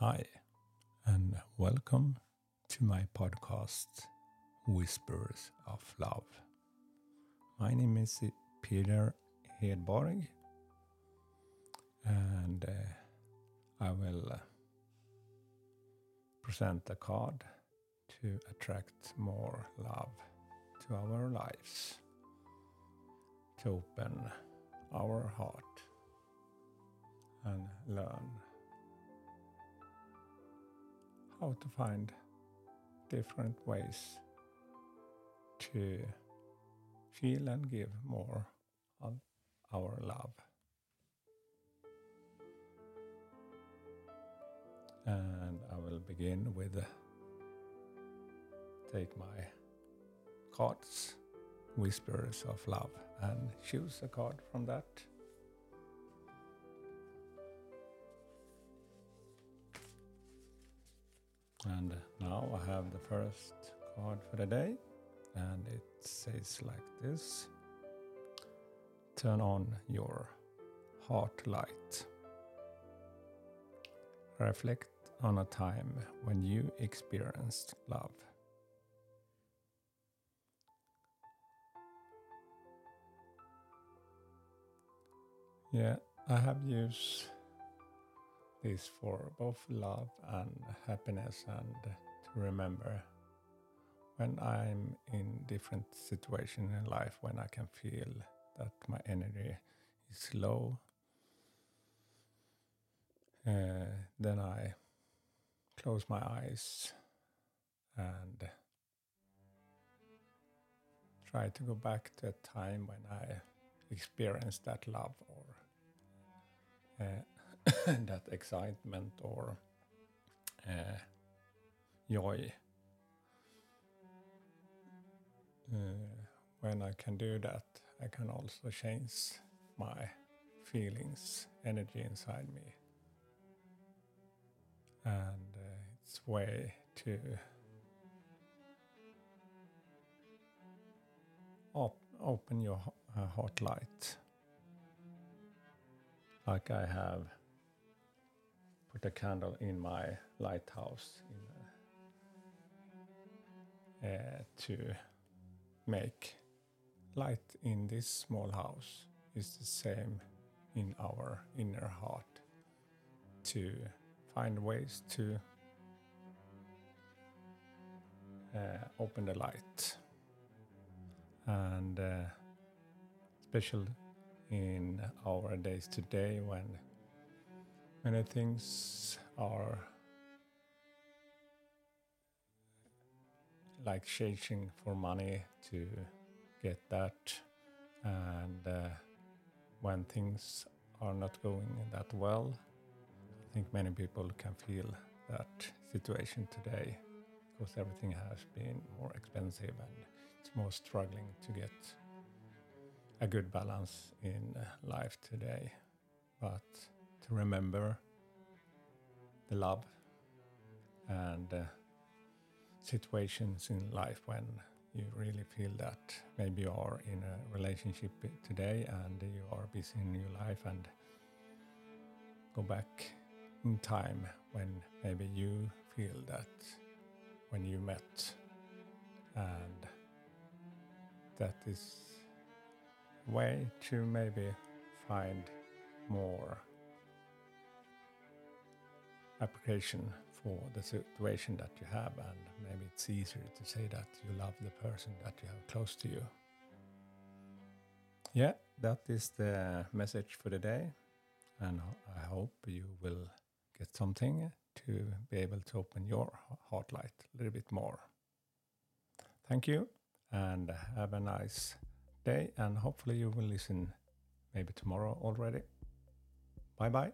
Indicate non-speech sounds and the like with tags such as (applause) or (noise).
Hi, and welcome to my podcast, Whispers of Love. My name is Peter Hedborg, and uh, I will uh, present a card to attract more love to our lives, to open our heart and learn how to find different ways to feel and give more of our love. And I will begin with take my cards, Whispers of Love, and choose a card from that. And now I have the first card for the day, and it says like this Turn on your heart light. Reflect on a time when you experienced love. Yeah, I have used this for both love and happiness and to remember when I'm in different situations in life when I can feel that my energy is low uh, then I close my eyes and try to go back to a time when I experienced that love or uh, (laughs) that excitement or uh, joy. Uh, when I can do that, I can also change my feelings, energy inside me. And uh, it's way to op- open your uh, heart light. Like I have a candle in my lighthouse in, uh, to make light in this small house is the same in our inner heart. To find ways to uh, open the light. And uh, special in our days today when many things are like chasing for money to get that and uh, when things are not going that well i think many people can feel that situation today because everything has been more expensive and it's more struggling to get a good balance in life today. But to remember the love and uh, situations in life when you really feel that maybe you are in a relationship today and you are busy in your life and go back in time when maybe you feel that when you met and that is way to maybe find more application for the situation that you have, and maybe it's easier to say that you love the person that you have close to you. Yeah, that is the message for the day, and I hope you will get something to be able to open your heart light a little bit more. Thank you, and have a nice day, and hopefully, you will listen maybe tomorrow already. Bye bye.